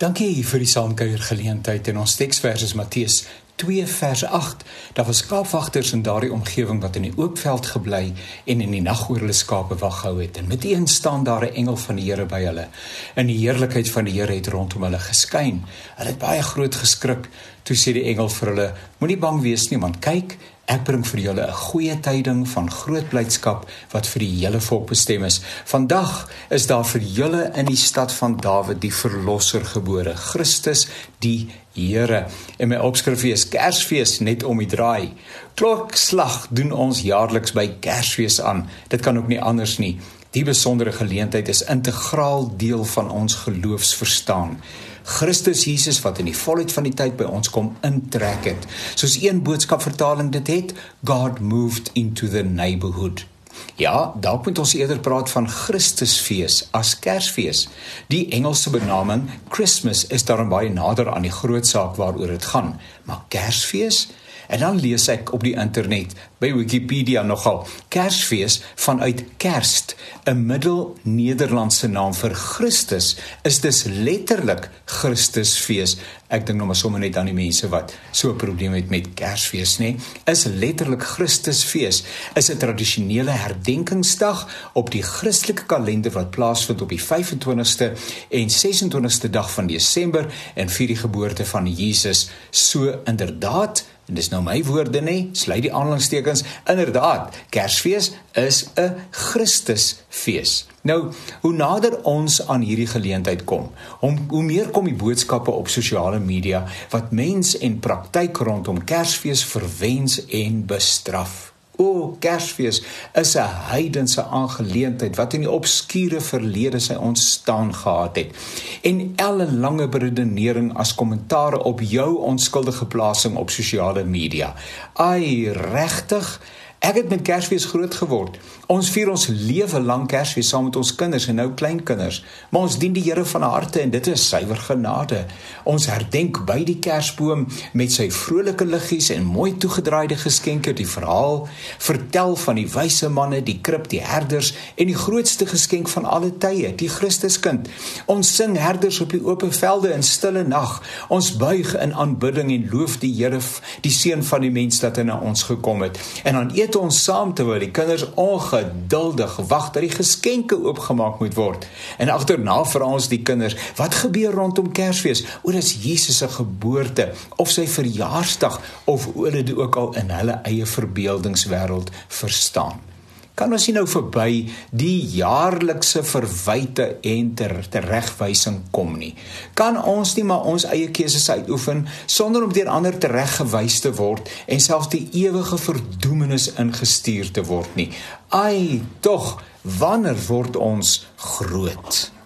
Dankie vir die saamkuier geleentheid en ons teksvers is Matteus 2 vers 8. Daar was skaapwagters in daardie omgewing wat in die oop veld gebly en in die nag oor hulle skape wag gehou het. En met een staan daar 'n engel van die Here by hulle. En die heerlikheid van die Here het rondom hulle geskyn. Hulle het baie groot geskrik. Toe sê die engel vir hulle: Moenie bang wees nie, want kyk, Ek bring vir julle 'n goeie tyding van groot blydskap wat vir die hele volk bestem is. Vandag is daar vir julle in die stad van Dawid die verlosser gebore, Christus die Here. En my opskrif is Kersfees net om die draai. Klokslag doen ons jaarliks by Kersfees aan. Dit kan ook nie anders nie. Die besondere geleentheid is integraal deel van ons geloofsverstaan. Christus Jesus wat in die volheid van die tyd by ons kom intrek het. Soos een boodskap vertaling dit het, God moved into the neighborhood. Ja, dalk moet ons eerder praat van Christusfees as Kersfees. Die Engelse benaming Christmas is daarom baie nader aan die groot saak waaroor dit gaan, maar Kersfees En dan lees ek op die internet by Wikipedia nogal Kersfees vanuit Kerst, 'n Middel-Nederlandse naam vir Christus, is dus letterlik Christusfees. Ek dink nou maar sommer net aan die mense wat so 'n probleem het met Kersfees, nê? Is letterlik Christusfees. Is 'n tradisionele herdenkingsdag op die Christelike kalender wat plaasvind op die 25ste en 26ste dag van Desember en vier die geboorte van Jesus. So inderdaad En dis nou my woorde nê, sluit die aanhalingstekens. Inderdaad, Kersfees is 'n Christusfees. Nou, hoe nader ons aan hierdie geleentheid kom, om hoe meer kom die boodskappe op sosiale media wat mens en praktyk rondom Kersfees verwens en bestraf. O, Kersfees is 'n heidense aangeleentheid wat in die obskure verlede sy ontstaan gehad het. En ellenlange beredenering as kommentaar op jou onskuldige plasing op sosiale media. Ai, regtig? Ek het met Kersfees groot geword. Ons vier ons lewe lank Kersfees saam met ons kinders en nou kleinkinders. Maar ons dien die Here van harte en dit is suiwer genade. Ons herdenk by die Kersboom met sy vrolike liggies en mooi toegedraaide geskenke die verhaal vertel van die wyse manne, die krib, die herders en die grootste geskenk van alle tye, die Christuskind. Ons sing herders op die oop velde in stille nag. Ons buig in aanbidding en loof die Here, die seun van die mens dat hy na ons gekom het. En dan eet ons saam terwyl die kinders ongeduldig wag dat die geskenke oopgemaak moet word. En agterna vra ons die kinders, "Wat gebeur rondom Kersfees? Oor is Jesus se geboorte of sy verjaarsdag of hulle dit ook al in hulle eie verbeeldingswêreld verstaan?" Kan ons nie nou verby die jaarlikse verwyte en ter teregwysing kom nie. Kan ons nie maar ons eie keuses uitoefen sonder om deur ander tereggewys te word en selfs die ewige verdoemenis ingestuur te word nie. Ai, tog, wanneer word ons groot?